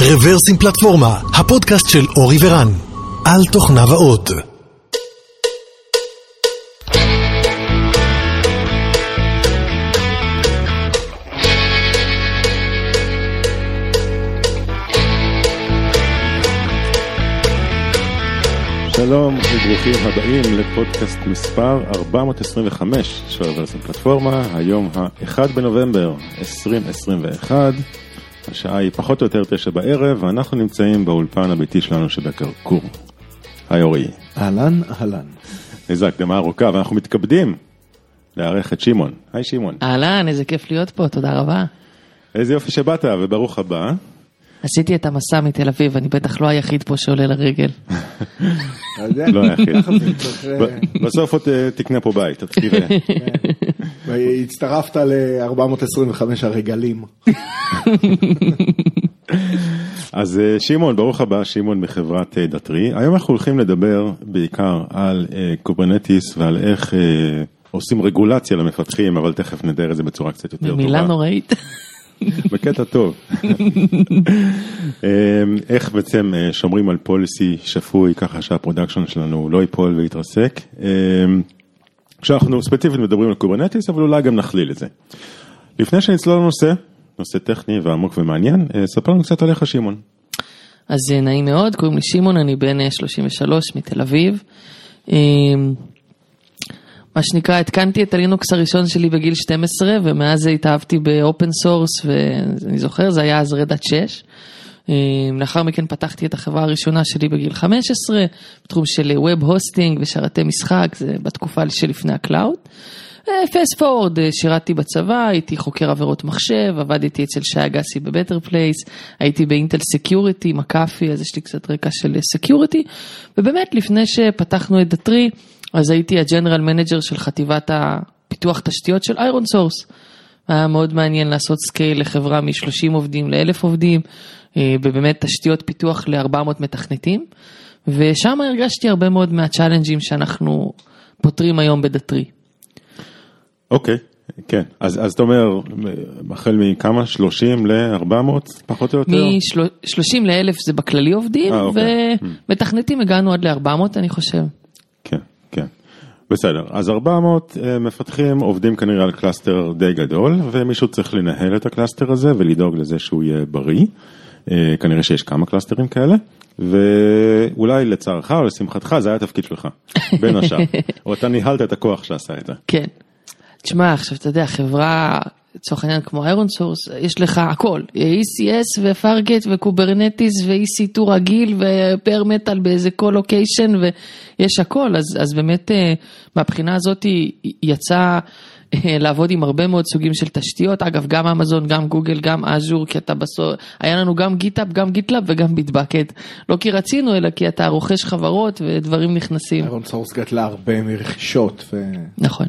רוורסים פלטפורמה, הפודקאסט של אורי ורן, על תוכניו האות. שלום וברוכים הבאים לפודקאסט מספר 425 של רוורסים פלטפורמה, היום ה-1 בנובמבר 2021, השעה היא פחות או יותר תשע בערב, ואנחנו נמצאים באולפן הביתי שלנו שבקרקור. היי אורי. אהלן, אהלן. איזו הקדמה ארוכה, ואנחנו מתכבדים לארח את שמעון. היי שמעון. אהלן, איזה כיף להיות פה, תודה רבה. איזה יופי שבאת וברוך הבא. עשיתי את המסע מתל אביב, אני בטח לא היחיד פה שעולה לרגל. לא היחיד. בסוף עוד אה, תקנה פה בית, אתה תראה. והצטרפת ל-425 הרגלים. אז אה, שמעון, ברוך הבא, שמעון מחברת אה, Datree. היום אנחנו הולכים לדבר בעיקר על אה, Kubernetes ועל איך עושים רגולציה למפתחים, אבל תכף נדבר את זה בצורה קצת יותר טובה. מילה נוראית. בקטע טוב. אה, איך בעצם שומרים על policy שפוי ככה שה production שלנו לא ייפול ויתרסק. אה, כשאנחנו ספציפית מדברים על Kubernetes, אבל אולי גם נכליל את זה. לפני שנצלול לנושא, נושא טכני ועמוק ומעניין, אה, ספר לנו קצת עליך שמעון. אז אה, נעים מאוד, קוראים לי שמעון, אני בן אה, 33 מתל אביב. אה, מה שנקרא, התקנתי את הלינוקס הראשון שלי בגיל 12, ומאז התאהבתי ב open source, ואני זוכר, זה היה אז Red Hat 6. אה, לאחר מכן פתחתי את החברה הראשונה שלי בגיל 15, בתחום של web hosting ושרתי משחק, זה בתקופה שלפני ה cloud. Fast forward, שירתתי בצבא, הייתי חוקר עבירות מחשב, עבדתי אצל שי אגסי ב Better Place, הייתי ב Intel Security, McAfee, אז יש לי קצת רקע של security, ובאמת לפני שפתחנו את Datree, אז הייתי ה general manager של חטיבת הפיתוח תשתיות של ironSource. היה מאוד מעניין לעשות scale לחברה מ-30 עובדים ל-1,000 עובדים, אה, ובאמת תשתיות פיתוח ל-400 מתכנתים, ושם הרגשתי הרבה מאוד מה challenge ים שאנחנו פותרים היום ב Datree. אוקיי, כן. אז, אז אתה אומר, החל מכמה? 30 ל-400 פחות או יותר? מ-30 ל-1000 זה בכללי עובדים, אה, אוקיי. ומתכנתים הגענו עד ל-400 אני חושב. בסדר, אז 400 אה, מפתחים עובדים כנראה על cluster די גדול, ומישהו צריך לנהל את ה cluster הזה ולדאוג לזה שהוא יהיה בריא. אה, כנראה שיש כמה cluster ים כאלה, ואולי לצערך או לשמחתך זה היה התפקיד שלך, בין השאר. או אתה ניהלת את הכוח שעשה את זה. כן. תשמע, עכשיו אתה יודע, חברה, לצורך העניין כמו ironSource, יש לך הכל, ECS ו Fargate ו Kubernetes ו-EC2 רגיל ו bare metal באיזה colocation ויש הכל, אז, אז באמת אה, מהבחינה הזאת יצא אה, לעבוד עם הרבה מאוד סוגים של תשתיות, אגב גם אמזון, גם גוגל, גם אג'ור, כי אתה בסוף, היה לנו גם GitHub, גם GitLab וגם ביטבקט, לא כי רצינו אלא כי אתה רוכש חברות ודברים נכנסים. איירון סורס גדלה הרבה מרכישות. ו- נכון,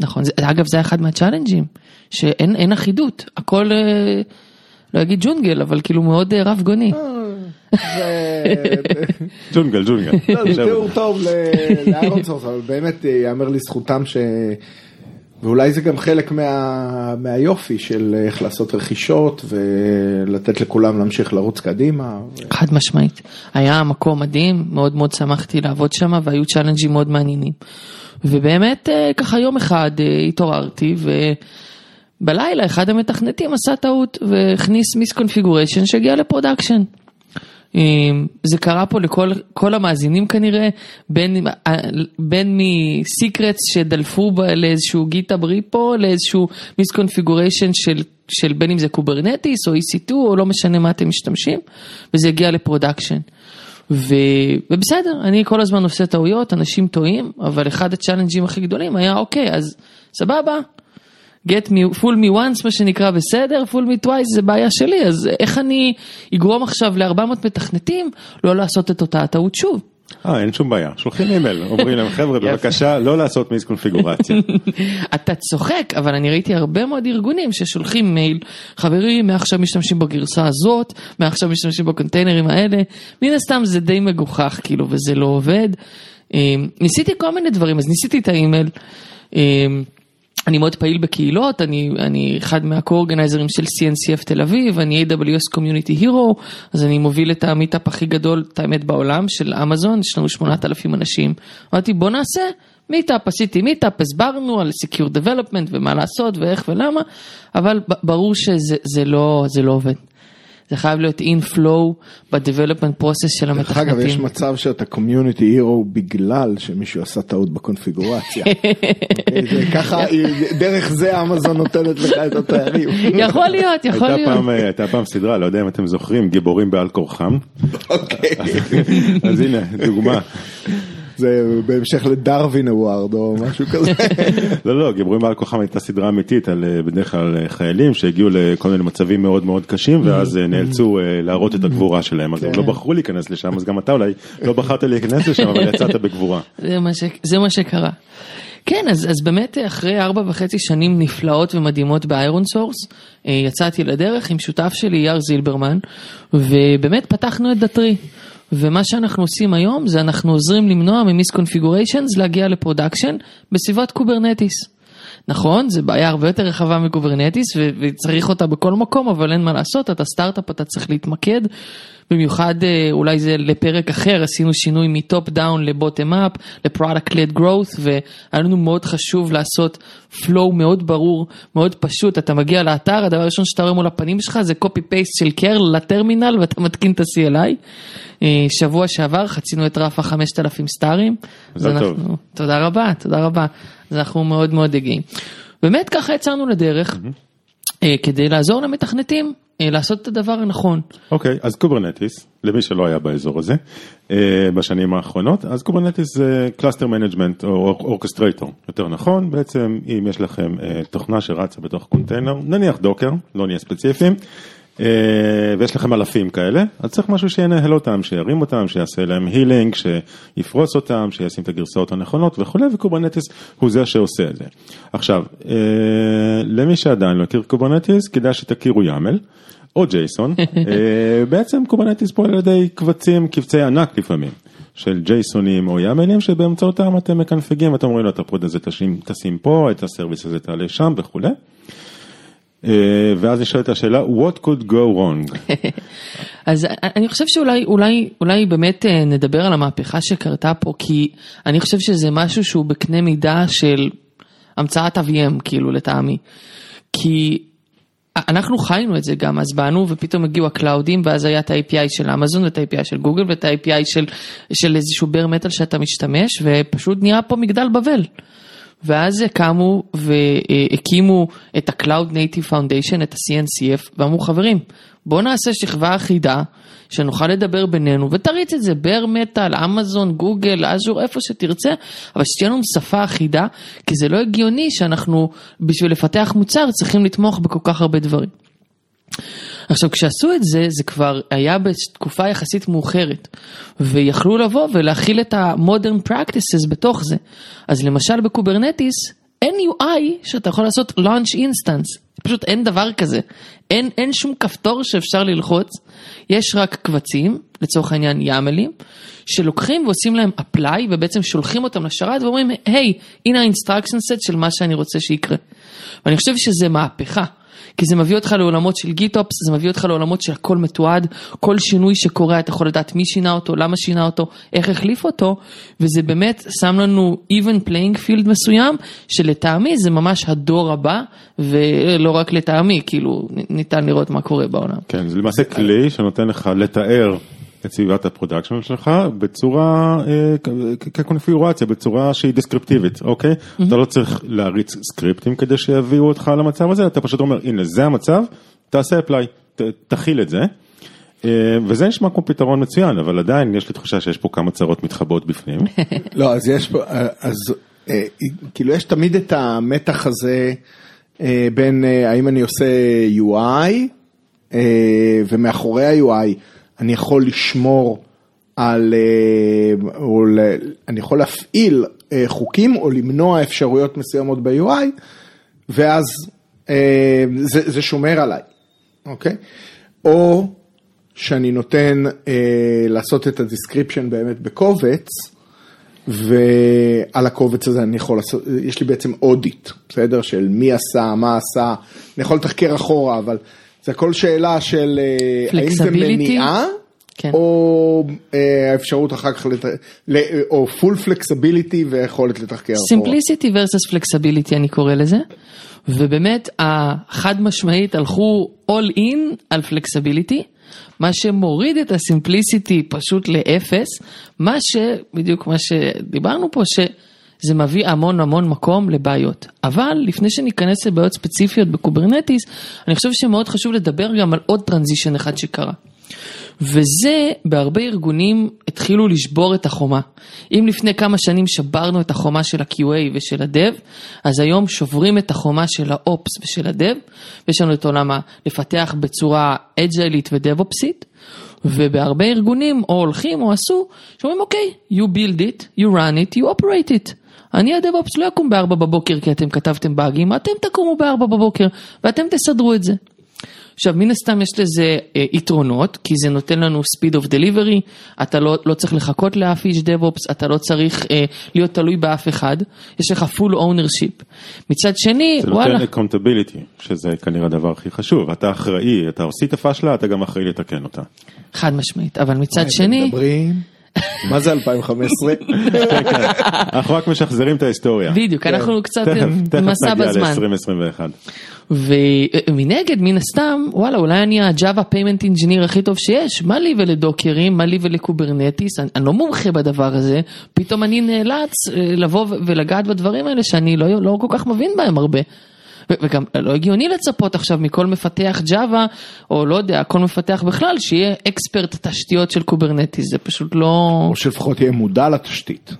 נכון. זה, אגב, זה אחד מה challenge-ים, שאין אין אחידות, הכל, אה, לא אגיד ג'ונגל, אבל כאילו מאוד אה, רב גוני. זה- ג'ונגל, ג'ונגל. לא, זה תיאור טוב ל- לאיירון סורס, אבל באמת אה, ייאמר לזכותם ש... ואולי זה גם חלק מה... מהיופי של איך לעשות רכישות ולתת לכולם להמשיך לרוץ קדימה. חד משמעית. היה מקום מדהים, מאוד מאוד שמחתי לעבוד שם, והיו challenge-ים מאוד מעניינים. ובאמת, אה, ככה יום אחד אה, התעוררתי, ובלילה אחד המתכנתים עשה טעות, והכניס misconfiguration שהגיע ל production. זה קרה פה לכל כל המאזינים כנראה, בין, אה, בין מ secrets שדלפו לאיזשהו GitHub repo, לאיזשהו misconfiguration של, של בין אם זה Kubernetes או EC2 או לא משנה מה אתם משתמשים, וזה הגיע ל production. ו... ובסדר, אני כל הזמן עושה טעויות, אנשים טועים, אבל אחד ה challenge-ים הכי גדולים היה אוקיי, אז סבבה, get me, fool me once מה שנקרא בסדר, fool me twice זה בעיה שלי, אז איך אני אגרום עכשיו ל-400 מתכנתים לא לעשות את אותה הטעות שוב? אה, אין שום בעיה. שולחים אימייל, אומרים להם, חבר'ה, בבקשה, לא לעשות מיסקונפיגורציה. אתה צוחק, אבל אני ראיתי הרבה מאוד ארגונים ששולחים מייל, חברים, מעכשיו משתמשים בגרסה הזאת, מעכשיו משתמשים בקונטיינרים האלה, מן הסתם זה די מגוחך, כאילו, וזה לא עובד. אה, ניסיתי כל מיני דברים, אז ניסיתי את האימייל. אני מאוד פעיל בקהילות, אני, אני אחד מהקו-אורגנייזרים של CNCF תל אביב, אני AWS Community Hero, אז אני מוביל את המיטאפ הכי גדול, את האמת בעולם, של אמזון, יש לנו 8,000 אנשים. אמרתי בוא נעשה meetup, עשיתי meetup, הסברנו על Secure Development ומה לעשות ואיך ולמה, אבל ברור שזה לא, לא עובד. זה חייב להיות inflow ב-development process של המתכנתים. דרך אגב, יש מצב שאתה community hero בגלל שמישהו עשה טעות בקונפיגורציה. ככה, דרך זה אמזון נותנת לך את התארים. יכול להיות, יכול להיות. הייתה פעם סדרה, לא יודע אם אתם זוכרים, גיבורים בעל כורחם. אוקיי. אז הנה, דוגמה. זה בהמשך ל Darwin Award או משהו כזה. לא לא גיבורים בעל כורחם הייתה סדרה אמיתית על אה, בדרך כלל אה, חיילים שהגיעו לכל מיני מצבים מאוד מאוד קשים ואז אה, נאלצו להראות את הגבורה שלהם אז הם לא כן. בחרו להיכנס לשם אז גם אתה אולי לא בחרת להיכנס לשם אבל יצאת בגבורה. זה מה שקרה. כן, אז, אז באמת אחרי ארבע וחצי שנים נפלאות ומדהימות באיירון סורס, יצאתי לדרך עם שותף שלי, יאיר זילברמן, ובאמת פתחנו את Datree. ומה שאנחנו עושים היום זה אנחנו עוזרים למנוע מ misconfigurations להגיע ל production בסביבות Kubernetes. נכון, זה בעיה הרבה יותר רחבה מ Kubernetes וצריך אותה בכל מקום, אבל אין מה לעשות, אתה סטארט-אפ, אתה צריך להתמקד. במיוחד אה, אולי זה לפרק אחר, עשינו שינוי מ top down ל bottom up, ל product led growth, והיה לנו מאוד חשוב לעשות flow מאוד ברור, מאוד פשוט, אתה מגיע לאתר, הדבר הראשון שאתה רואה מול הפנים שלך זה copy paste של curl לטרמינל ואתה מתקין את ה-CLI. אה, שבוע שעבר חצינו את רף החמשת אלפים star-ים. זה טוב. אנחנו, תודה רבה, תודה רבה. אז אנחנו מאוד מאוד גאים. באמת ככה יצאנו לדרך, mm-hmm. כדי לעזור למתכנתים לעשות את הדבר הנכון. אוקיי, okay, אז Kubernetes, למי שלא היה באזור הזה, בשנים האחרונות, אז Kubernetes זה cluster management או orchestrator, יותר נכון, בעצם אם יש לכם תוכנה שרצה בתוך קונטיינר, נניח Docker, לא נהיה ספציפיים, אה, ויש לכם אלפים כאלה, אז צריך משהו שינהל אותם, שירים אותם, שיעשה להם healing, שיפרוס אותם, שישים את הגרסאות הנכונות וכולי, ו Kubernetes הוא זה שעושה את זה. עכשיו, אה, למי שעדיין לא הכיר Kubernetes, כדאי שתכירו YAML. או JSON, אה, בעצם Kubernetes פועל על ידי קבצים, קבצי ענק לפעמים, של JSON-ים או YAML-ים שבאמצעותם אתם מקנפגים, ואתם אומרים לו את ה pod הזה תשים פה, את ה service הזה תעלה שם וכולי. אה, ואז נשאלת השאלה, what could go wrong? אז אני חושב שאולי אולי, אולי באמת אה, נדבר על המהפכה שקרתה פה, כי אני חושב שזה משהו שהוא בקנה מידה של המצאת ה-VM, כאילו, לטעמי. כי אנחנו חיינו את זה גם, אז באנו ופתאום הגיעו ה cloud-ים ואז היה את ה-API של אמזון ואת ה-API של גוגל ואת ה-API של, של איזשהו bare metal שאתה משתמש ופשוט נהיה פה מגדל בבל. ואז קמו והקימו את ה-Cloud Native Foundation, את ה-CNCF, ואמרו חברים, בואו נעשה שכבה אחידה, שנוכל לדבר בינינו, ותריץ את זה, bare metal, אמזון, גוגל, Azure, איפה שתרצה, אבל שתהיה לנו שפה אחידה, כי זה לא הגיוני שאנחנו, בשביל לפתח מוצר, צריכים לתמוך בכל כך הרבה דברים. עכשיו כשעשו את זה, זה כבר היה בתקופה יחסית מאוחרת, ויכלו לבוא ולהחיל את ה-modern practices בתוך זה. אז למשל ב Kubernetes, אין UI שאתה יכול לעשות launch instance, פשוט אין דבר כזה, אין, אין שום כפתור שאפשר ללחוץ, יש רק קבצים, לצורך העניין YAML-ים, שלוקחים ועושים להם apply ובעצם שולחים אותם לשרת ואומרים, היי, hey, הנה ה-instruction set של מה שאני רוצה שיקרה. ואני חושב שזה מהפכה. כי זה מביא אותך לעולמות של גיטופס, זה מביא אותך לעולמות של הכל מתועד, כל שינוי שקורה אתה יכול לדעת מי שינה אותו, למה שינה אותו, איך החליף אותו, וזה באמת שם לנו even playing field מסוים, שלטעמי זה ממש הדור הבא, ולא רק לטעמי, כאילו ניתן לראות מה קורה בעולם. כן, זה למעשה כלי שנותן לך לתאר את סביבת ה production שלך בצורה, אה, כקונפיגורציה, בצורה שהיא descriptive-ית, אוקיי? Mm-hmm. אתה לא צריך להריץ script-ים כדי שיביאו אותך למצב הזה, אתה פשוט אומר, הנה זה המצב, תעשה apply, תחיל את זה. אה, וזה נשמע כמו פתרון מצוין, אבל עדיין יש לי תחושה שיש פה כמה צרות מתחבאות בפנים. לא, אז יש פה, אז כאילו יש תמיד את המתח הזה בין האם אני עושה UI ומאחורי ה-UI. אני יכול לשמור על, אה, או אני יכול להפעיל אה, חוקים או למנוע אפשרויות מסוימות ב-UI, ואז אה, זה, זה שומר עליי, אוקיי? או שאני נותן לעשות את ה description באמת בקובץ, ועל הקובץ הזה אני יכול לעשות, יש לי בעצם audit, בסדר? של מי עשה, מה עשה, אני יכול לתחקר אחורה, אבל זה הכל שאלה של אה, האם זה? מניעה, כן. או אה, האפשרות אחר כך, לת... או full flexibility ויכולת לתחקר אחורה. simplicity versus flexibility אני קורא לזה. ובאמת החד משמעית הלכו all in על flexibility. מה שמוריד את הסימפליסיטי פשוט לאפס, מה שבדיוק מה שדיברנו פה, שזה מביא המון המון מקום לבעיות. אבל לפני שניכנס לבעיות ספציפיות ב Kubernetes, אני חושב שמאוד חשוב לדבר גם על עוד transition אחד שקרה. וזה בהרבה ארגונים התחילו לשבור את החומה. אם לפני כמה שנים שברנו את החומה של ה-QA ושל ה-Dev, אז היום שוברים את החומה של ה-Ops ושל ה-Dev, ויש לנו את עולם הלפתח בצורה אג'יילית ודב-אופסית, ובהרבה ארגונים או הולכים או עשו, שאומרים אוקיי, you build it, you run it, you operate it. אני הדב-אופס לא יקום ב-4 בבוקר כי אתם כתבתם באגים, אתם תקומו ב-4 בבוקר ואתם תסדרו את זה. עכשיו מן הסתם יש לזה אה, יתרונות, כי זה נותן לנו speed of delivery, אתה לא, לא צריך לחכות לאף איש DevOps, אתה לא צריך אה, להיות תלוי באף אחד, יש לך full ownership. מצד שני, זה וואלה, נותן accountability, שזה כנראה הדבר הכי חשוב, אתה אחראי, אתה עשית פשלה, אתה גם אחראי לתקן אותה. חד משמעית, אבל מצד שני, מדברים? מה זה 2015? אנחנו רק משחזרים את ההיסטוריה. בדיוק, אנחנו קצת תכף, עם תכף מסע נגיע בזמן. ל-2021. ומנגד, מן הסתם, וואלה, אולי אני ה-Java Payment Engineer הכי טוב שיש, מה לי ול Docker ים, מה לי ול Kubernetes, אני, אני לא מומחה בדבר הזה, פתאום אני נאלץ אה, לבוא ולגעת בדברים האלה שאני לא, לא כל כך מבין בהם הרבה. וגם לא הגיוני לצפות עכשיו מכל מפתח Java, או לא יודע, כל מפתח בכלל, שיהיה expert תשתיות של Kubernetes, זה פשוט לא... או שלפחות יהיה מודע לתשתית.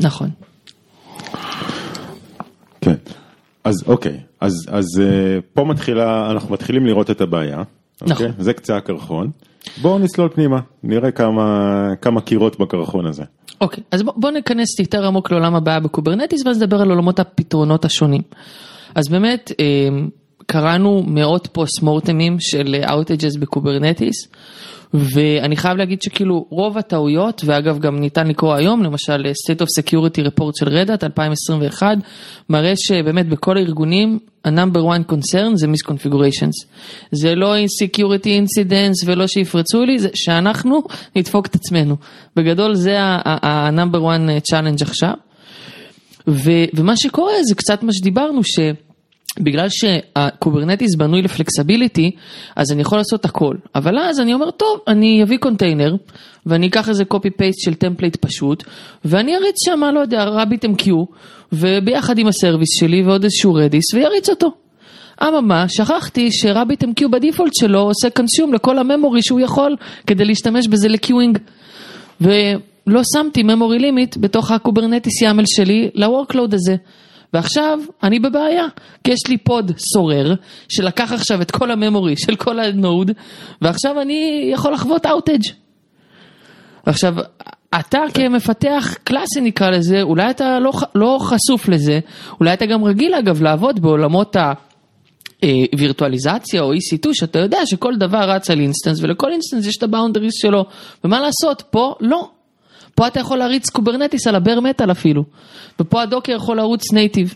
נכון. כן. אז אוקיי, אז, אז אה, פה מתחילה, אנחנו מתחילים לראות את הבעיה. נכון. אוקיי? זה קצה הקרחון. בואו נצלול פנימה, נראה כמה, כמה קירות בקרחון הזה. אוקיי, אז בוא, בוא ניכנס יותר עמוק לעולם הבעיה ב Kubernetes ואז נדבר על עולמות הפתרונות השונים. אז באמת, אה, קראנו מאות post mortem ים של outages ב Kubernetes, ואני חייב להגיד שכאילו רוב הטעויות, ואגב גם ניתן לקרוא היום, למשל State of Security Report של Red Hat 2021, מראה שבאמת בכל הארגונים ה-number one concern זה misconfigurations. זה לא insecurity incidents ולא שיפרצו לי, זה שאנחנו נדפוק את עצמנו. בגדול זה ה-number one challenge עכשיו. ו- ומה שקורה זה קצת מה שדיברנו, שבגלל שה Kubernetes בנוי ל flexibility, אז אני יכול לעשות הכל. אבל אז אני אומר, טוב, אני אביא קונטיינר, ואני אקח איזה copy paste של template פשוט, ואני אריץ שם, לא יודע, RabbitMQ, וביחד עם ה service שלי ועוד איזשהו Redis, ויריץ אותו. אממה, שכחתי ש RabbitMQ ב default שלו עושה consume לכל ה memory שהוא יכול כדי להשתמש בזה ל queuing. ולא שמתי memory limit בתוך ה Kubernetes YAML שלי ל-workload הזה. ועכשיו אני בבעיה, כי יש לי pod סורר שלקח עכשיו את כל ה memory של כל ה node, ועכשיו אני יכול לחוות outage. עכשיו, אתה כמפתח קלאסי נקרא לזה, אולי אתה לא, לא חשוף לזה, אולי אתה גם רגיל אגב לעבוד בעולמות ה... אה, וירטואליזציה או EC2 שאתה יודע שכל דבר רץ על instance ולכל instance יש את ה boundaries שלו ומה לעשות פה לא. פה אתה יכול להריץ Kubernetes על ה bare metal אפילו ופה ה Docker יכול לרוץ native.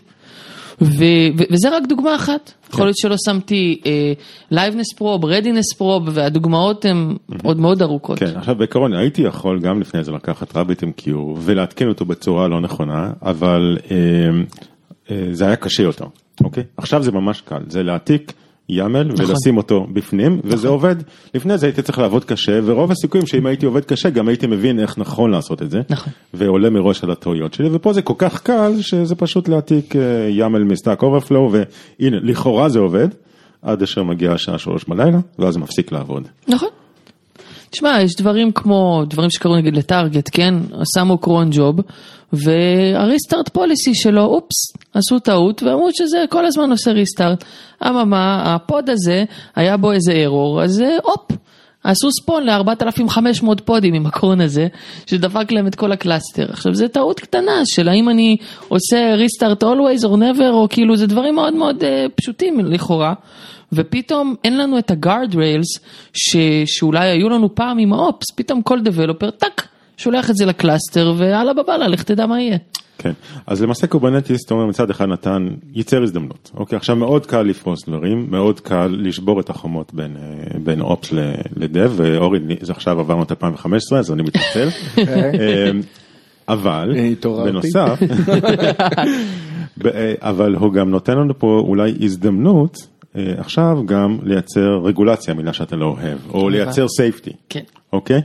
ו- ו- וזה רק דוגמה אחת, יכול להיות שלא שמתי liveness probe, readiness probe והדוגמאות הן עוד מאוד ארוכות. כן, עכשיו בעיקרון הייתי יכול גם לפני זה לקחת RabbitMQ ולעדכן אותו בצורה לא נכונה, אבל אה, אה, זה היה קשה יותר, אוקיי? עכשיו זה ממש קל, זה להעתיק YAML ולשים אותו בפנים, וזה עובד. לפני זה הייתי צריך לעבוד קשה, ורוב הסיכויים שאם הייתי עובד קשה גם הייתי מבין איך נכון לעשות את זה, נכון. ועולה מראש על הטעויות שלי, ופה זה כל כך קל שזה פשוט להעתיק אה, YAML מ Stack Overflow, והנה, לכאורה זה עובד, עד אשר מגיעה השעה שלוש בלילה, ואז זה מפסיק לעבוד. נכון. תשמע, יש דברים כמו, דברים שקרו נגיד ל Target, כן? שמו cron job, וה restart policy שלו, אופס, עשו טעות, ואמרו שזה כל הזמן עושה restart. אממה, ה pod הזה, היה בו איזה ארור, אז אה, הופ. עשו spawn ל-4500 pod ים עם ה cron הזה, שדפק להם את כל ה cluster. עכשיו, זו טעות קטנה של האם אני עושה restart always or never, או כאילו, זה דברים מאוד מאוד uh, פשוטים לכאורה. ופתאום אין לנו את ה guard rails שאולי היו לנו פעם עם ה ops, פתאום כל developer, טאק, שולח את זה ל cluster, והלאה בבאללה, לך תדע מה יהיה. כן, אז למעשה Kubernetes, אתה אומר מצד אחד נתן, ייצר הזדמנות, אוקיי, עכשיו מאוד קל לפרוס דברים, מאוד קל לשבור את החומות בין, אה, בין ops ל dev, ואורי, זה עכשיו עברנו את 2015, אז אני מתנצל, אה, אבל. בנוסף, אה, אבל הוא גם נותן לנו פה אולי הזדמנות עכשיו גם לייצר רגולציה, מילה שאתה לא אוהב, או לייצר safety. כן. אוקיי?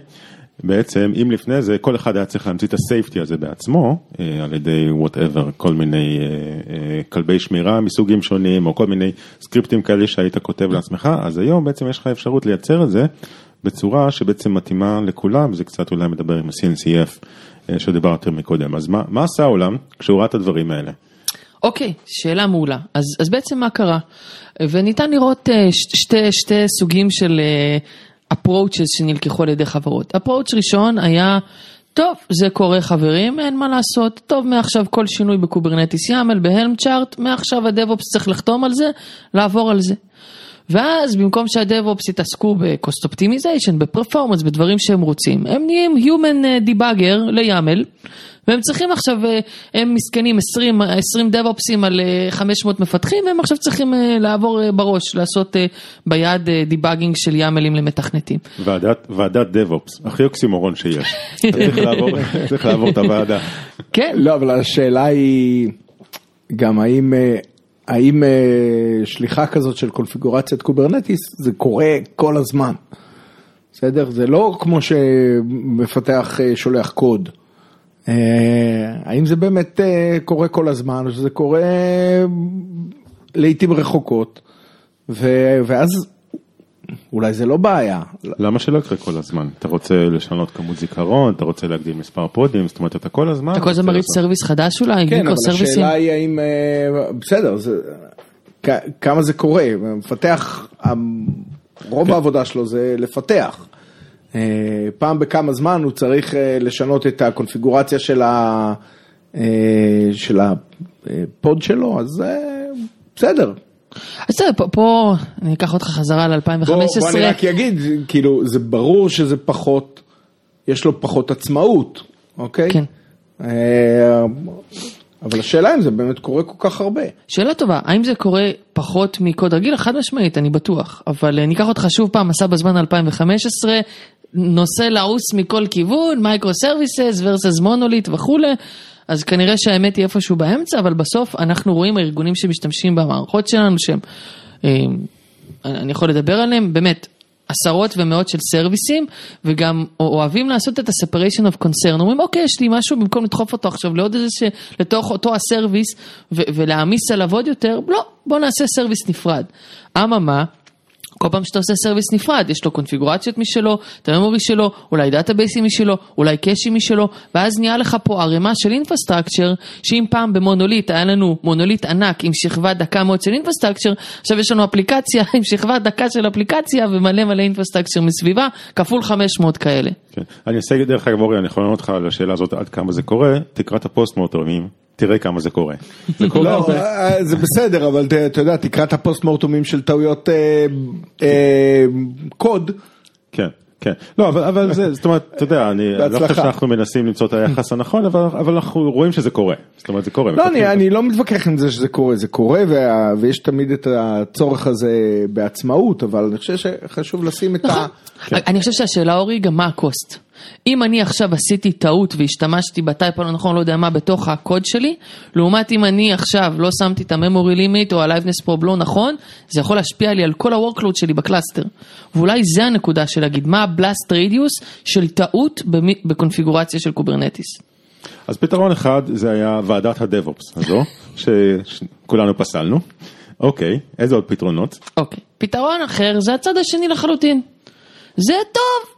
בעצם אם לפני זה כל אחד היה צריך להמציא את ה safety הזה בעצמו אה, על ידי whatever כל מיני אה, אה, כלבי שמירה מסוגים שונים או כל מיני סקריפטים כאלה שהיית כותב לעצמך אז היום בעצם יש לך אפשרות לייצר את זה בצורה שבעצם מתאימה לכולם זה קצת אולי מדבר עם ה-CNCF אה, שדיברתי מקודם אז מה, מה עשה העולם כשהוא ראה את הדברים האלה? אוקיי, שאלה מעולה. אז, אז בעצם מה קרה? וניתן לראות אה, שתי, שתי סוגים של אה, approaches שנלקחו על ידי חברות. approach ראשון היה, טוב, זה קורה חברים, אין מה לעשות, טוב, מעכשיו כל שינוי ב Kubernetes YAML, ב Helm chart, מעכשיו ה DevOps צריך לחתום על זה, לעבור על זה. ואז במקום שה DevOps יתעסקו ב-cost optimization, ב performance, בדברים שהם רוצים, הם נהיים human אה, debugger ל YAML, והם צריכים עכשיו, אה, הם מסכנים 20, 20 דב-אופסים על אה, 500 מפתחים, והם עכשיו צריכים אה, לעבור אה, בראש, לעשות אה, ביד debugging של יאמלים למתכנתים. ועדת, ועדת DevOps, הכי אוקסימורון שיש, צריך לעבור, צריך לעבור את הוועדה. כן, לא, אבל השאלה היא גם האם, אה, האם אה, שליחה כזאת של קונפיגורציית Kubernetes זה קורה כל הזמן. בסדר? זה לא כמו שמפתח אה, שולח קוד. אה, האם זה באמת אה, קורה כל הזמן או שזה קורה לעיתים רחוקות ו- ואז אולי זה לא בעיה. למה שלא יקרה כל הזמן? אתה רוצה לשנות כמות זיכרון, אתה רוצה להגדיל מספר פודים, זאת אומרת אתה כל הזמן... אתה כל הזמן מריץ service חדש אולי, כן, אבל. השאלה היא האם, אה, בסדר, זה, כמה זה קורה, מפתח, רוב העבודה שלו זה לפתח. אה, פעם בכמה זמן הוא צריך אה, לשנות את הקונפיגורציה של, ה, אה, של הפוד שלו, אז בסדר. אז בסדר, פה- פה אני אקח אותך חזרה ל-2015. בוא, בוא אני רק אגיד, כאילו, זה ברור שזה פחות, יש לו פחות עצמאות, אוקיי? כן. אבל השאלה אם זה באמת קורה כל כך הרבה. שאלה טובה, האם זה קורה פחות מקוד רגיל? חד משמעית, אני בטוח. אבל ניקח אותך שוב פעם, מסע בזמן 2015, נושא לעוס מכל כיוון, microservices versus מונוליט וכולי. אז כנראה שהאמת היא איפשהו באמצע, אבל בסוף אנחנו רואים הארגונים שמשתמשים במערכות שלנו, שהם, אה, אני יכול לדבר עליהם, באמת, עשרות ומאות של סרוויסים, וגם אוהבים לעשות את ה-separation of concern, אומרים אוקיי, יש לי משהו, במקום לדחוף אותו עכשיו לעוד איזה ש... לתוך אותו ה service, ו- ולהעמיס עליו עוד יותר, לא, בוא נעשה service נפרד. אממה, כל פעם שאתה עושה service נפרד, יש לו קונפיגורציות משלו, את ה memory שלו, אולי דאטאבייסים משלו, אולי קאשים משלו, ואז נהיה לך פה ערימה של infrastructure, שאם פעם במונוליט היה לנו מונוליט ענק עם שכבה דקה מאוד של infrastructure, עכשיו יש לנו אפליקציה עם שכבה דקה של אפליקציה ומלא מלא infrastructure מסביבה, כפול 500 כאלה. כן. אני אעשה דרך אגב אורי, אני יכול לענות לך על השאלה הזאת עד כמה זה קורה, תקרא את הפוסט מורטומים, תראה כמה זה קורה. זה קורה לא, הרבה. אה, זה בסדר, אבל אתה- יודע, תקרא את הפוסט מורטומים של טעויות אה, אה, קוד. כן, כן. לא, אבל, אבל זה, זאת אומרת, אתה יודע, אני לא חושב. שאנחנו מנסים למצוא את היחס הנכון, אבל, אבל אנחנו רואים שזה קורה. זאת אומרת, זה קורה. לא, אני. אני לא מתווכח עם זה שזה קורה, זה קורה וה, ויש תמיד את הצורך הזה בעצמאות, אבל אני חושב שחשוב לשים את ה... נכון. אני חושב שהשאלה אורי גם מה הקוסט. אם אני עכשיו עשיתי טעות והשתמשתי בטייפ הלא נכון, לא יודע מה, בתוך הקוד שלי, לעומת אם אני עכשיו לא שמתי את ה memory limit או ה-liveness probe לא נכון, זה יכול להשפיע לי על כל ה-workload שלי ב cluster. ואולי זה הנקודה של להגיד מה ה-blast radius של טעות בקונפיגורציה של Kubernetes. אז פתרון אחד זה היה ועדת ה DevOps הזו, שכולנו פסלנו. אוקיי, איזה עוד פתרונות? אוקיי, פתרון אחר זה הצד השני לחלוטין. זה טוב,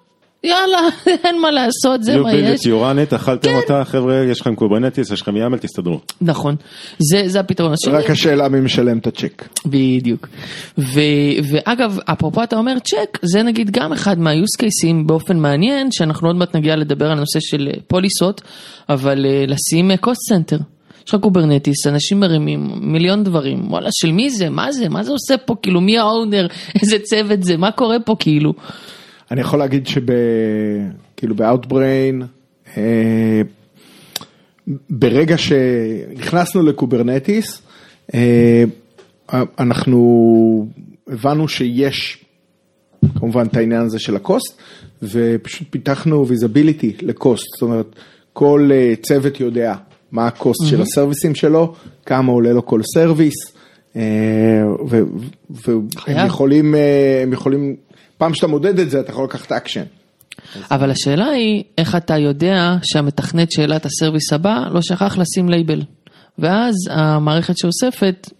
יאללה, אין מה לעשות, זה מה יש. run it, אכלתם כן. אותה, חבר'ה, יש לכם Kubernetes, יש לכם YAML, תסתדרו. נכון, זה, זה הפתרון השני. רק השאלה מי משלם את הצ'ק. בדיוק. ו, ואגב, אפרופו אתה אומר צ'ק, זה נגיד גם אחד מה-use cases באופן מעניין, שאנחנו עוד מעט נגיע לדבר על הנושא של אה, פוליסות, אבל אה, לשים אה, cost center. יש לך Kubernetes, אנשים מרימים מיליון דברים, וואלה, של מי זה, מה זה, מה זה עושה פה, כאילו, מי ה owner, איזה צוות זה, מה קורה פה, כאילו. אני יכול להגיד שב... כאילו ב Outbrain, אה, ברגע שנכנסנו ל Kubernetes, אה, אנחנו הבנו שיש כמובן את העניין הזה של ה cost, ופשוט פיתחנו visibility ל cost, זאת אומרת, כל אה, צוות יודע מה ה cost mm-hmm. של הסרוויסים שלו, כמה עולה לו כל service, והם יכולים, יכולים, פעם שאתה מודד את זה אתה יכול לקחת אקשן. אבל השאלה היא, איך אתה יודע שהמתכנת שהעלה את ה service הבא לא שכח לשים לייבל, ואז המערכת שאוספת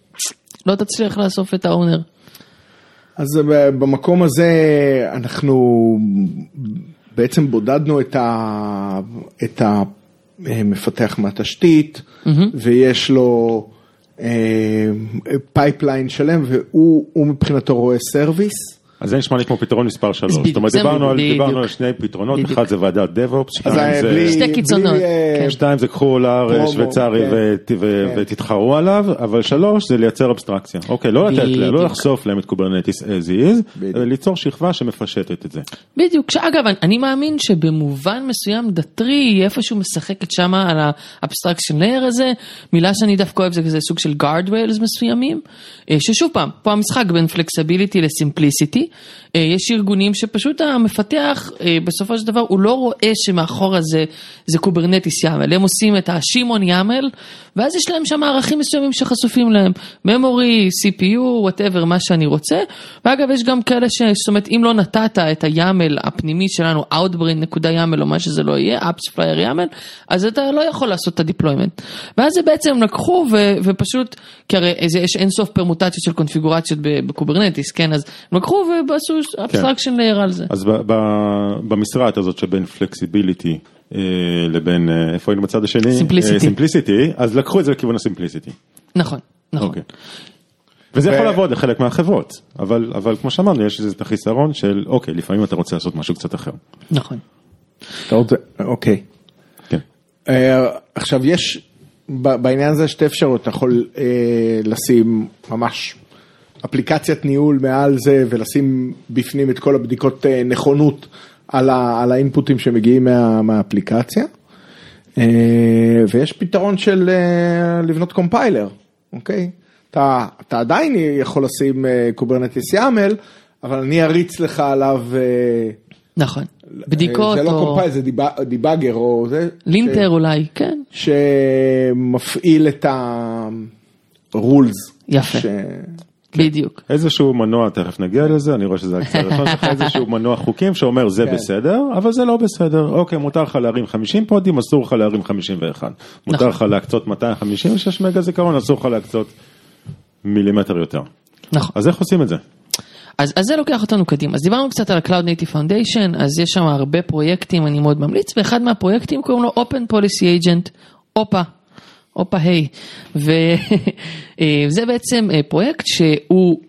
לא תצליח לאסוף את ה owner. אז במקום הזה אנחנו בעצם בודדנו את, ה, את המפתח מהתשתית mm-hmm. ויש לו pipeline אה, שלם והוא מבחינתו רואה service. אז זה נשמע לי כמו פתרון מספר 3, זאת אומרת דיברנו על, שני פתרונות, אחד זה ועדת DevOps, שתיים זה, שתי קיצונות, כן. שתיים זה קחו אולר שוויצרי כן. כן. ותתחרו עליו, אבל שלוש זה לייצר אבסטרקציה, אוקיי, לא לתת להם, לא לחשוף להם את Kubernetes as is, אלא ליצור שכבה שמפשטת את זה. בדיוק, שאגב אני מאמין שבמובן מסוים Datree איפשהו משחקת שם על ה abstraction layer הזה, מילה שאני דווקא אוהב זה כזה סוג של guard rails מסוימים, אה, ששוב פעם, פה המשחק בין flexibility ל simplicity. אה, יש ארגונים שפשוט המפתח אה, בסופו של דבר הוא לא רואה שמאחורה זה, זה Kubernetes YAML, הם עושים את השימון YAML ואז יש להם שם ערכים מסוימים שחשופים להם, memory, CPU, whatever, מה שאני רוצה, ואגב יש גם כאלה ש... זאת אומרת אם לא נתת את ה YAML הפנימי שלנו, Outbrain נקודה YAML או מה שזה לא יהיה, AppsFlyer YAML, אז אתה לא יכול לעשות את ה deployment. ואז זה בעצם לקחו ו, ופשוט, כי הרי יש אינסוף פרמוטציות של קונפיגורציות ב Kubernetes, כן, אז הם לקחו ועשו abstraction כן. layer על זה. אז במשרעת הזאת שבין flexibility אה, לבין, אה, איפה היינו בצד השני? simplicity. simplicity, אז לקחו את זה לכיוון ה simplicity. נכון, נכון. אוקיי. וזה יכול לעבוד לחלק מהחברות, אבל, אבל כמו שאמרנו, יש איזה החיסרון של, אוקיי, לפעמים אתה רוצה לעשות משהו קצת אחר. נכון. אוקיי. כן. אה, עכשיו יש, בעניין הזה שתי אפשרויות, אתה יכול לשים ממש אפליקציית ניהול מעל זה ולשים בפנים את כל הבדיקות אה, נכונות על, ה, על האינפוטים שמגיעים מה, מהאפליקציה. אה, ויש פתרון של אה, לבנות קומפיילר, אוקיי? אתה, אתה עדיין יכול לשים Kubernetes YAML, אבל אני אריץ לך עליו... נכון, בדיקות זה לא compiler, זה debugger או זה. linter ש... אולי, כן. שמפעיל את ה-rules. יפה. ש... כן. בדיוק. איזשהו מנוע, תכף נגיע לזה, אני רואה שזה הקצה הראשון שלך, איזשהו מנוע חוקים שאומר זה כן. בסדר, אבל זה לא בסדר. אוקיי, מותר לך להרים 50 פודים, אסור לך להרים 51. מותר נכון. לך להקצות 256 מגה זיכרון, אסור לך להקצות מילימטר יותר. נכון. אז איך עושים את זה? אז, אז זה לוקח אותנו קדימה. אז דיברנו קצת על ה-Cloud Native Foundation, אז יש שם הרבה פרויקטים, אני מאוד ממליץ, ואחד מהפרויקטים קוראים לו Open Policy Agent, OPA, הופה היי. וזה בעצם אה, פרויקט שהוא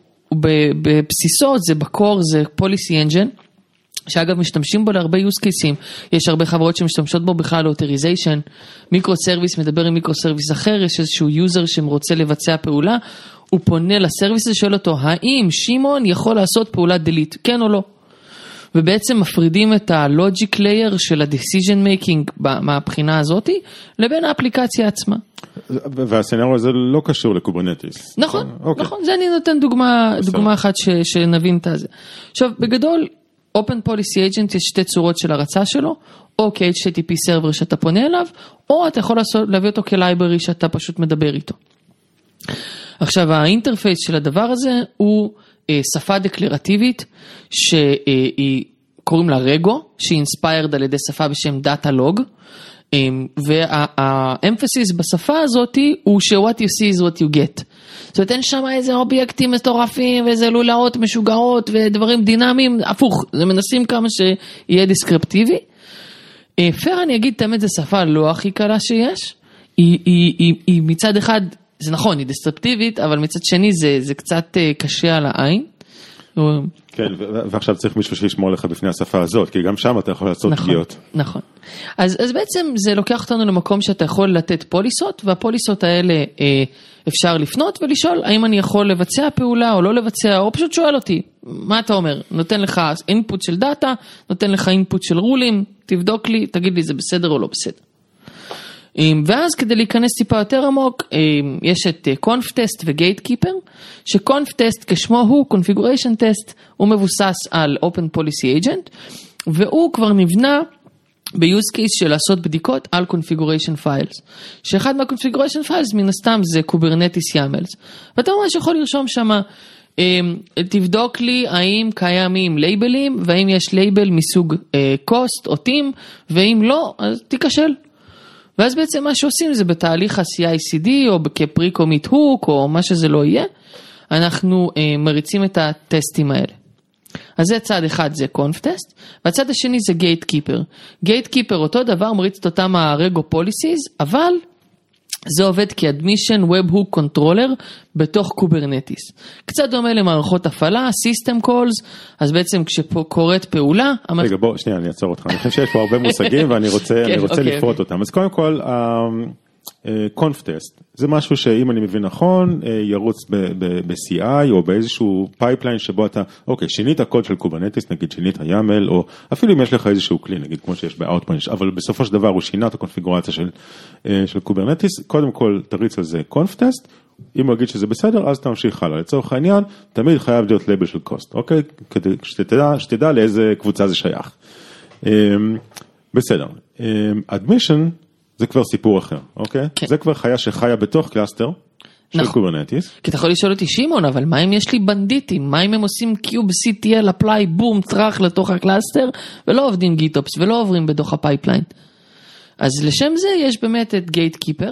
בבסיסו, זה בקור, זה policy engine. שאגב משתמשים בו להרבה use cases, יש הרבה חברות שמשתמשות בו בכלל לאוטוריזיישן, microservice מדבר עם microservice אחר, יש איזשהו user שרוצה לבצע פעולה, הוא פונה ל service הזה, שואל אותו, האם שמעון יכול לעשות פעולת delete, כן או לא? ובעצם מפרידים את ה logic layer של ה-decision making מהבחינה הזאתי לבין האפליקציה עצמה. וה scenario הזה לא קשור ל Kubernetes. נכון, אוקיי. נכון, זה אני נותן דוגמה, דוגמה אחת ש, שנבין את זה. עכשיו בגדול, Open Policy Agent יש שתי צורות של הרצה שלו, או כ-HTTP server שאתה פונה אליו, או אתה יכול לעשות, להביא אותו כ library שאתה פשוט מדבר איתו. עכשיו ה interface של הדבר הזה הוא שפה דקלרטיבית שהיא קוראים לה Rego, שהיא inspired על ידי שפה בשם Datalog. וה emphasis בשפה הזאת הוא ש-what you see is what you get. זאת אומרת אין שם איזה אובייקטים מטורפים ואיזה לולאות משוגעות ודברים דינמיים, הפוך, זה מנסים כמה שיהיה דיסקרפטיבי. פייר אני אגיד תמיד זו שפה לא הכי קלה שיש, היא, היא, היא, היא מצד אחד, זה נכון, היא דיסקרפטיבית, אבל מצד שני זה, זה קצת אה, קשה על העין. כן, ועכשיו צריך מישהו שישמור לך בפני השפה הזאת, כי גם שם אתה יכול לעשות נכון, פגיעות. נכון. אז, אז בעצם זה לוקח אותנו למקום שאתה יכול לתת פוליסות, והפוליסות האלה אה, אפשר לפנות ולשאול האם אני יכול לבצע פעולה או לא לבצע, או פשוט שואל אותי, מה אתה אומר? נותן לך input של data, נותן לך input של רולים, תבדוק לי, תגיד לי זה בסדר או לא בסדר. ואז כדי להיכנס טיפה יותר עמוק, יש את Conftest ו Gatekeeper, ש Conftest כשמו הוא, configuration test, הוא מבוסס על Open Policy Agent, והוא כבר נבנה ב-use case של לעשות בדיקות על configuration files, שאחד מה-configuration files מן הסתם זה Kubernetes YAMLs, ואתה ממש יכול לרשום שם, תבדוק לי האם קיימים לייבלים, והאם יש לייבל מסוג אה, cost או team, ואם לא, אז תיכשל. ואז בעצם מה שעושים זה בתהליך ה-CI/CD או כ-pre-commit hook או מה שזה לא יהיה, אנחנו אה, מריצים את הטסטים האלה. אז זה צד אחד זה Conftest, והצד השני זה Gatekeeper. Gatekeeper אותו דבר מריץ את אותם ה Rego policies, אבל זה עובד כ admission Web Hook Controller בתוך Kubernetes. קצת דומה למערכות הפעלה, System Calls, אז בעצם כשקורית פעולה... רגע בוא שנייה אני אעצור אותך, אני חושב שיש פה הרבה מושגים ואני רוצה, כן, רוצה אוקיי, לפרוט אוקיי. אותם. אז קודם כל, Conftest זה משהו שאם אני מבין נכון אה, ירוץ ב-CI או באיזשהו pipeline שבו אתה אוקיי שינית קוד של Kubernetes נגיד שינית YAML או אפילו אם יש לך איזשהו כלי נגיד כמו שיש ב- Outbrain אבל בסופו של דבר הוא שינה את הקונפיגורציה של, אה, של Kubernetes קודם כל תריץ על זה Conftest אם הוא יגיד שזה בסדר אז תמשיך הלאה. לצורך העניין תמיד חייב להיות לייבל של cost אוקיי? כדי שתדע, שתדע לאיזה קבוצה זה שייך. אה, בסדר, admission זה כבר סיפור אחר, אוקיי? כן. זה כבר חיה שחיה בתוך cluster של נכון. Kubernetes. כי אתה יכול לשאול אותי, שמעון, אבל מה אם יש לי בנדיטים? מה אם הם עושים kubectl, apply, בום, טראח לתוך ה cluster, ולא עובדים GitOps, ולא עוברים בתוך ה pipeline? אז לשם זה יש באמת את Gatekeeper,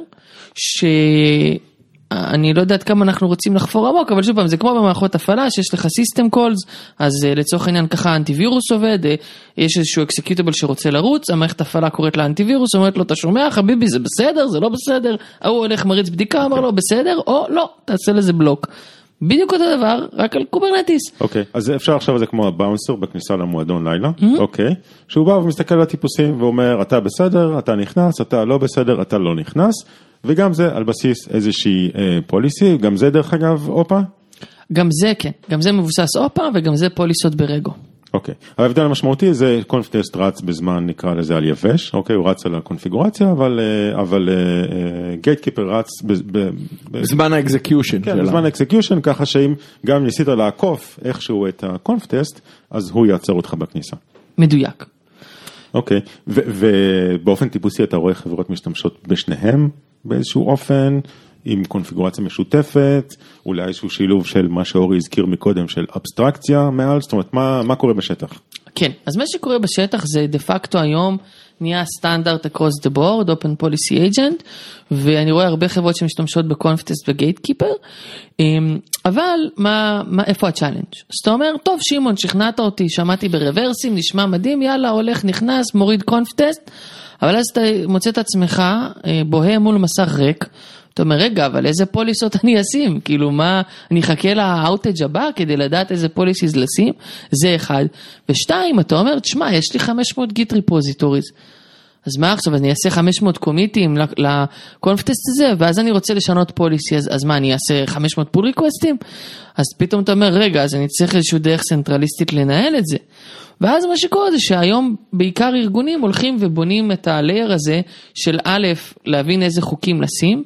שאני לא יודעת כמה אנחנו רוצים לחפור עמוק, אבל שוב פעם, זה כמו במערכות הפעלה, שיש לך system calls, אז אה, לצורך העניין ככה האנטיווירוס עובד, אה, יש איזשהו executable שרוצה לרוץ, המערכת הפעלה קוראת לאנטיווירוס, אומרת לו, אתה שומע חביבי, זה בסדר, זה לא בסדר, ההוא הולך מריץ בדיקה, אומר לו, בסדר, או לא, תעשה לזה בלוק. בדיוק אותו דבר, רק על Kubernetes. אוקיי, אז אפשר לחשוב על זה כמו הבאונסר בכניסה למועדון לילה, Mm-hmm. אוקיי? שהוא בא ומסתכל על הטיפוסים ואומר, אתה בסדר, אתה נכנס, אתה לא בסדר, אתה לא נכנס, וגם זה על בסיס איזושהי אה, פוליסי, גם זה דרך אגב, אופה? גם זה כן, גם זה מבוסס אופה וגם זה פוליסות ברגו. אוקיי, ההבדל המשמעותי זה קונף טסט רץ בזמן נקרא לזה על יבש, אוקיי, הוא רץ על הקונפיגורציה, אבל, אה, אבל גייט קיפר רץ ב- ב- ב- בזמן ה execution כן, שלה. בזמן execution, ככה שאם גם ניסית לעקוף איכשהו את ה Conftest, אז הוא יעצור אותך בכניסה. מדויק. אוקיי, ו- ובאופן טיפוסי אתה רואה חברות משתמשות בשניהם באיזשהו אופן, עם קונפיגורציה משותפת, אולי איזשהו שילוב של מה שאורי הזכיר מקודם של אבסטרקציה מעל, זאת אומרת מה, מה קורה בשטח? כן, אז מה שקורה בשטח זה דה פקטו היום נהיה סטנדרט across the board, open policy agent, ואני רואה הרבה חברות שמשתמשות ב Conftest ו Gatekeeper, אבל מה, מה, איפה ה challenge? אז אתה אומר, טוב שמעון, שכנעת אותי, שמעתי ב Reversim, נשמע מדהים, יאללה, הולך, נכנס, מוריד Conftest, אבל אז אתה מוצא את עצמך אה, בוהה מול מסך ריק. אתה אומר, רגע, אבל איזה פוליסות אני אשים? כאילו, מה, אני אחכה ל outage הבא כדי לדעת איזה policies לשים? זה אחד. ושתיים, אתה אומר, תשמע, יש לי 500 Git repositories. אז מה עכשיו, אני אעשה 500 קומיטים לקונפטסט הזה, ואז אני רוצה לשנות פוליסי, אז, אז מה, אני אעשה 500 פול ריקווסטים? אז פתאום אתה אומר, רגע, אז אני צריך איזושהי דרך צנטרליסטית לנהל את זה. ואז מה שקורה זה שהיום בעיקר ארגונים הולכים ובונים את הלייר הזה של א', להבין איזה חוקים לשים,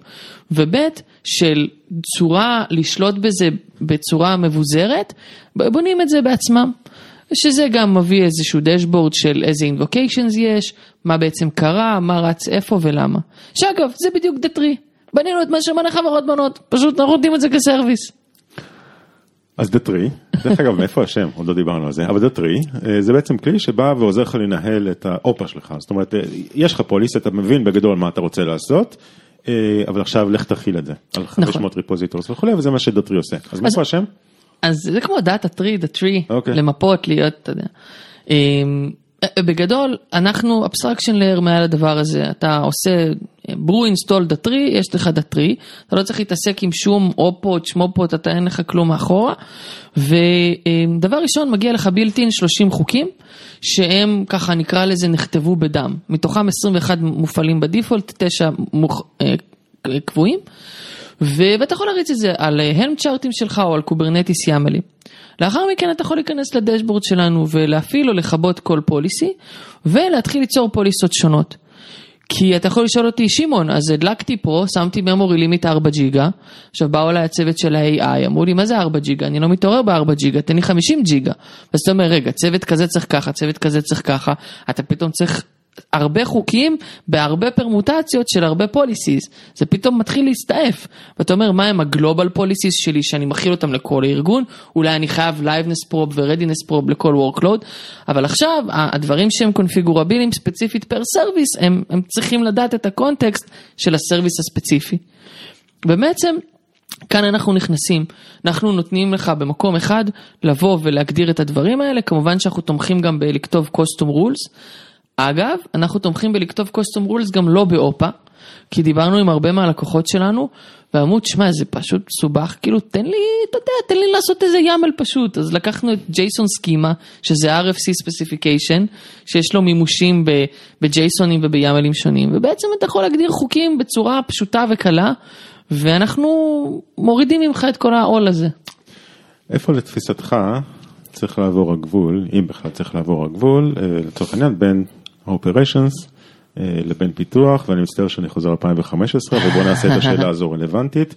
וב', של צורה לשלוט בזה בצורה מבוזרת, בונים את זה בעצמם. שזה גם מביא איזשהו dashboard של איזה invocations יש, מה בעצם קרה, מה רץ איפה ולמה. שאגב, זה בדיוק Datree. בנינו את מה שהמון חברות בונות, פשוט אנחנו נותנים את זה כ service. אז Datree, דרך אגב מאיפה השם, עוד לא דיברנו על זה, אבל Datree זה בעצם כלי שבא ועוזר לך לנהל את ה OPA שלך, זאת אומרת אה, יש לך policies, אתה מבין בגדול מה אתה רוצה לעשות, אה, אבל עכשיו לך תחיל את זה, על 500 repositories וכולי, וזה מה ש Datree עושה, אז מאיפה השם? אז זה כמו data tree, Datree. למפות, להיות, אתה יודע. אה, בגדול, אנחנו abstraction layer מעל הדבר הזה, אתה עושה brew install Datree, יש לך Datree, אתה לא צריך להתעסק עם שום אופות, שמופות, אתה אין לך כלום מאחורה, ודבר ראשון מגיע לך built-in 30 חוקים, שהם ככה נקרא לזה נכתבו בדם, מתוכם 21 מופעלים ב default, 9 מוכ... אה, קבועים, ואתה יכול להריץ את זה על Helm chart ים שלך או על Kubernetes YAML י. לאחר מכן אתה יכול להיכנס ל dashboard שלנו ולהפעיל או לכבות כל policy ולהתחיל ליצור policy ות שונות. כי אתה יכול לשאול אותי, שמעון, אז הדלקתי פה, שמתי memory limit 4 ג'יגה, עכשיו באו אליי הצוות של ה-AI, אמרו לי, מה זה 4 ג'יגה? אני לא מתעורר ב-4 ג'יגה, תן לי 50 ג'יגה. אז אתה אומר, רגע, צוות כזה צריך ככה, צוות כזה צריך ככה, אתה פתאום צריך הרבה חוקים בהרבה פרמוטציות של הרבה policies, זה פתאום מתחיל להסתעף. ואתה אומר, מה הם ה global policies שלי שאני מכיל אותם לכל הארגון, אולי אני חייב liveness probe ו-readiness probe לכל workload, אבל עכשיו הדברים שהם configurable יים ספציפית per service, הם, הם צריכים לדעת את ה context של ה service הספציפי. ובעצם כאן אנחנו נכנסים, אנחנו נותנים לך במקום אחד לבוא ולהגדיר את הדברים האלה, כמובן שאנחנו תומכים גם בלכתוב custom rules. אגב, אנחנו תומכים בלכתוב custom rules גם לא באופה, כי דיברנו עם הרבה מהלקוחות שלנו, ואמרו, תשמע, זה פשוט סובך, כאילו, תן לי, אתה יודע, תן לי לעשות איזה ימל פשוט. אז לקחנו את ג'ייסון סקימה, שזה RFC ספציפיקיישן, שיש לו מימושים בג'ייסונים ובימלים שונים, ובעצם אתה יכול להגדיר חוקים בצורה פשוטה וקלה, ואנחנו מורידים ממך את כל העול הזה. איפה לתפיסתך צריך לעבור הגבול, אם בכלל צריך לעבור הגבול, אה, לצורך העניין, בין ה-operations אה, לבין פיתוח, ואני מצטער שאני חוזר 2015, ובואו נעשה את השאלה הזו רלוונטית.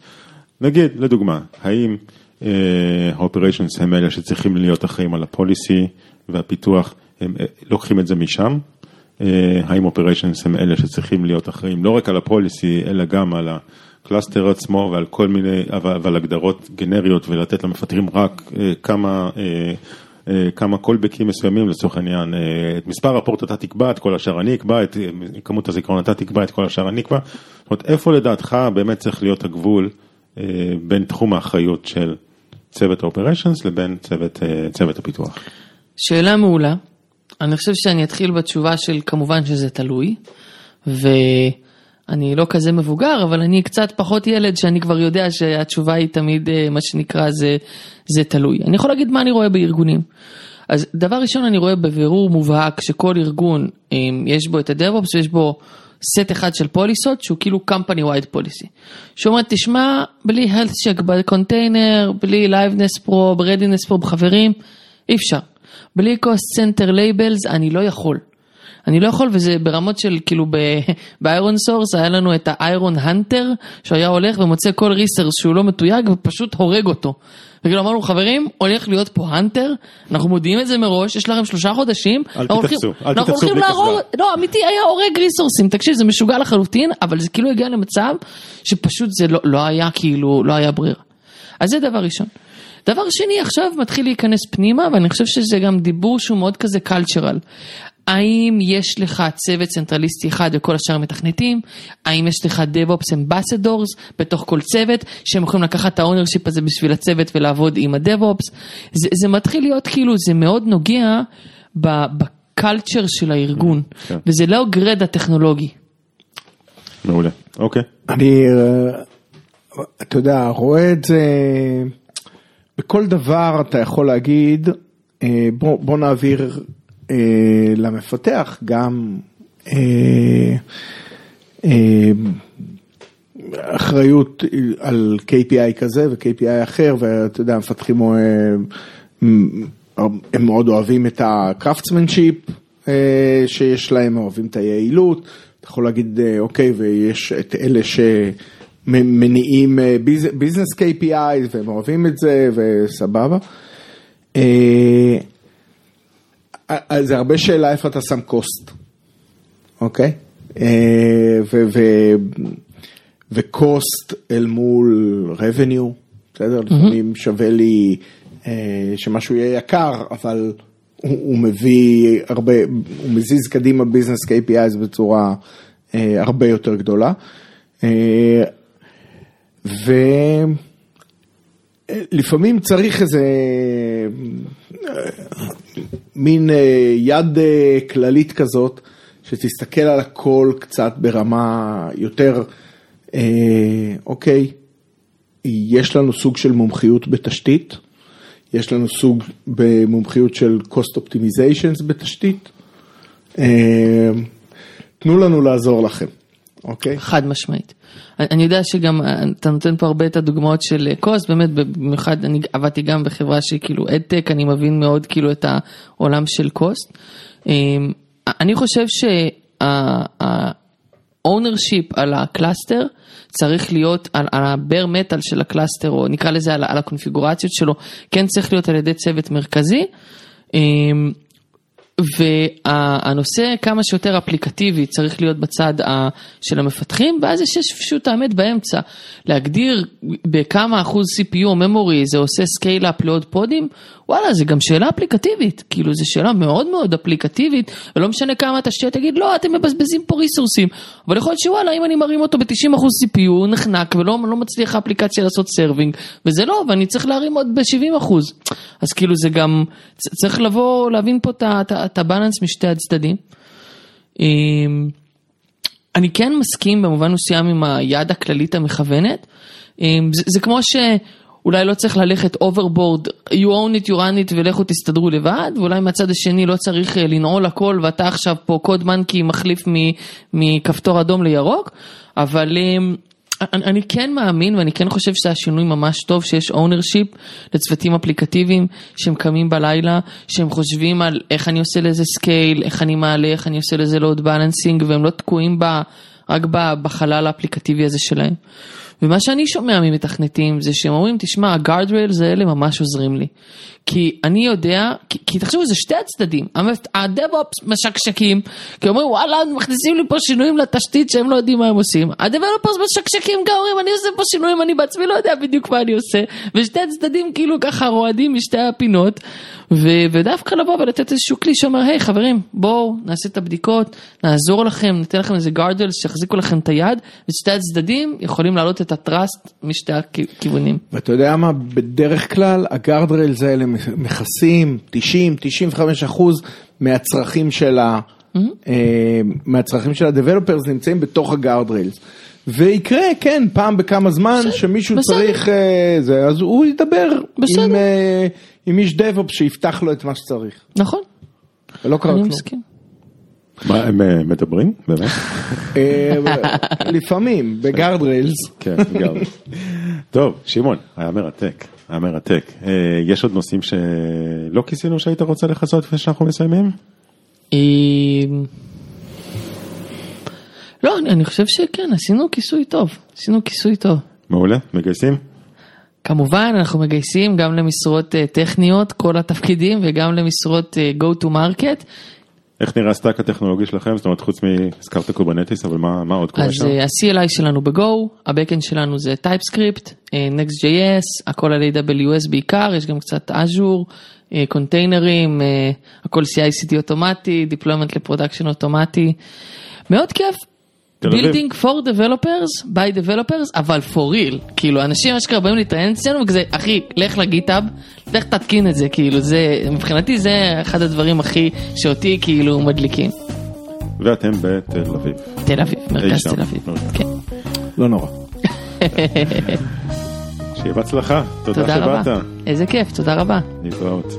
נגיד, לדוגמה, האם ה-operations אה, הם אלה שצריכים להיות אחראים על ה policy והפיתוח, הם לוקחים את זה משם? האם operations הם אלה שצריכים להיות אחראים לא רק על ה policy, אלא גם על ה cluster עצמו ועל כל מיני, ועל הגדרות גנריות ולתת למפתחים רק כמה אה, כמה קולבקים מסוימים לצורך העניין, אה, את מספר הפורט אתה תקבע, את כל השאר אני אקבע, את אה, כמות הזיכרון אתה תקבע, את כל השאר אני אקבע. זאת אומרת, איפה לדעתך באמת צריך להיות הגבול בין תחום האחריות של צוות האופריישנס לבין צוות, צוות הפיתוח? שאלה מעולה. אני חושב שאני אתחיל בתשובה של כמובן שזה תלוי. ו... אני לא כזה מבוגר, אבל אני קצת פחות ילד שאני כבר יודע שהתשובה היא תמיד אה, מה שנקרא זה, זה תלוי. אני יכול להגיד מה אני רואה בארגונים. אז דבר ראשון אני רואה בבירור מובהק שכל ארגון אה, יש בו את ה-DevOps ויש בו סט אחד של policy ות שהוא כאילו company wide policy. שאומר תשמע בלי health check בקונטיינר, בלי liveness probe, readiness probe חברים, אי אפשר. בלי cost center labels אני לא יכול. אני לא יכול וזה ברמות של כאילו ב ironSource היה לנו את ה Iron Hunter שהיה הולך ומוצא כל ריסרס שהוא לא מתויג ופשוט הורג אותו. וכאילו אמרנו חברים הולך להיות פה הנטר אנחנו מודיעים את זה מראש יש לכם שלושה חודשים. אל תתפסו, אל תתפסו בלי קסדה. לא אמיתי היה הורג ריסורסים תקשיב זה משוגע לחלוטין אבל זה כאילו הגיע למצב שפשוט זה לא, לא היה כאילו לא היה ברירה. אז זה דבר ראשון. דבר שני עכשיו מתחיל להיכנס פנימה ואני חושב שזה גם דיבור שהוא מאוד כזה קלצ'רל. האם יש לך צוות צנטרליסטי אחד וכל השאר מתכנתים? האם יש לך DevOps Ambassadors בתוך כל צוות שהם יכולים לקחת את ה ownership הזה בשביל הצוות ולעבוד עם ה-DevOps? זה, זה מתחיל להיות כאילו, זה מאוד נוגע ב culture של הארגון, כן. וזה לא רק הטכנולוגי. מעולה, אוקיי. אני, אה, אתה יודע, רואה את זה, בכל דבר אתה יכול להגיד, אה, בוא, בוא נעביר אה, למפתח גם אה, אה, אחריות על KPI כזה ו-KPI אחר ואתה יודע המפתחים הם מאוד אוהבים את ה craftsmanship שיש להם, אוהבים את היעילות, אתה יכול להגיד אוקיי ויש את אלה שמניעים business KPI והם אוהבים את זה וסבבה. אה, זה הרבה שאלה איפה אתה שם קוסט, אוקיי? אה, וקוסט אל מול revenue, בסדר? לפעמים שווה לי אה, שמשהו יהיה יקר, אבל הוא מביא הרבה, הוא מזיז קדימה ביזנס KPIs בצורה הרבה יותר גדולה. ולפעמים צריך איזה מין אה, יד אה, כללית כזאת, שתסתכל על הכל קצת ברמה יותר, אה, אוקיי, יש לנו סוג של מומחיות בתשתית, יש לנו סוג במומחיות של cost optimizations בתשתית, אה, תנו לנו לעזור לכם, אוקיי? חד משמעית. אני יודע שגם אה, אתה נותן פה הרבה את הדוגמאות של אה, cost, באמת במיוחד אני עבדתי גם בחברה שהיא כאילו ad tech, אני מבין מאוד כאילו את העולם של cost. אה, אני חושב שה-ownership על ה cluster צריך להיות על ה bare metal של ה cluster, או נקרא לזה על, על הקונפיגורציות שלו, כן צריך להיות על ידי צוות מרכזי. והנושא כמה שיותר אפליקטיבי צריך להיות בצד של המפתחים, ואז יש פשוט האמת באמצע. להגדיר בכמה אחוז CPU או memory זה עושה scale up לעוד pod ים, וואלה, זה גם שאלה אפליקטיבית, כאילו זו שאלה מאוד מאוד אפליקטיבית, ולא משנה כמה התשתיות תגיד, לא, אתם מבזבזים פה resource ים, אבל יכול להיות שוואלה, אם אני מרים אותו ב-90% CPU, הוא נחנק ולא לא מצליח האפליקציה לעשות serving, וזה לא, ואני צריך להרים עוד ב-70%. אז כאילו זה גם, צריך לבוא, להבין פה את ה balance משתי הצדדים. אמ, אני כן מסכים במובן מסוים עם היד הכללית המכוונת, אמ, זה, זה כמו ש... אולי לא צריך ללכת overboard, you own it, you run it ולכו תסתדרו לבד, ואולי מהצד השני לא צריך אה, לנעול הכל ואתה עכשיו פה code monkey מחליף מכפתור אדום לירוק, אבל אמ, אני, כן מאמין ואני כן חושב שזה השינוי ממש טוב שיש ownership לצוותים אפליקטיביים שהם קמים בלילה, שהם חושבים על איך אני עושה לזה scale, איך אני מעלה, איך אני עושה לזה load balancing והם לא תקועים ב, רק בחלל האפליקטיבי הזה שלהם. ומה שאני שומע ממתכנתים זה שהם אומרים, תשמע, ה guardrails האלה ממש עוזרים לי. כי אני יודע, כי, כי תחשבו, זה שתי הצדדים, ה DevOps משקשקים, כי אומרים, וואלה, מכניסים לי פה שינויים לתשתית שהם לא יודעים מה הם עושים. ה developers משקשקים גם אומרים, אני עושה פה שינויים, אני בעצמי לא יודע בדיוק מה אני עושה. ושתי הצדדים כאילו ככה רועדים משתי הפינות. ו- ודווקא לבוא ולתת איזשהו כלי שאומר, היי חברים, בואו נעשה את הבדיקות, נעזור לכם, ניתן לכם איזה guardrails שיחזיקו לכם את היד, ושתי הצדדים יכולים להעלות את ה trust משתי הכיוונים. ואתה יודע מה, בדרך כלל ה guardrails האלה מכסים 90-95 אחוז מהצרכים של ה... Mm-hmm. אה, מהצרכים של ה developers נמצאים בתוך ה guardrails. ויקרה, כן, פעם בכמה זמן בסדר, שמישהו בסדר. צריך, אה, זה, אז הוא ידבר בסדר. עם, אה, עם איש DevOp שיפתח לו את מה שצריך. נכון. ולא קרה כלום. מסכים. מה, הם אה, מדברים? באמת? אה, לפעמים, ב guardrails. כן, guard. טוב, שמעון, היה מרתק, היה מרתק. אה, יש עוד נושאים שלא כיסינו שהיית רוצה לכסות לפני שאנחנו מסיימים? לא, אני חושב שכן, עשינו כיסוי טוב, עשינו כיסוי טוב. מעולה, מגייסים? כמובן, אנחנו מגייסים גם למשרות טכניות, כל התפקידים, וגם למשרות go to market. איך נראה ה stack הטכנולוגי שלכם? זאת אומרת, חוץ מ... הזכרת Kubernetes, אבל מה, מה עוד קורה שם? אז ה-CLI שלנו ב-Go, ה-Backend שלנו זה TypeScript, Next.js, הכל על AWS בעיקר, יש גם קצת Azure, קונטיינרים, הכל CI/CD אוטומטי, deployment ל production אוטומטי. מאוד כיף, building for developers by developers אבל for real כאילו אנשים אשכרה באים להתראיין אצלנו וכזה אחי לך ל GitHub לך תתקין את זה כאילו זה מבחינתי זה אחד הדברים הכי שאותי כאילו מדליקים. ואתם בתל אביב. תל אביב מרכז תל אביב. כן. לא נורא. שיהיה בהצלחה תודה שבאת. איזה כיף תודה רבה. להתראות.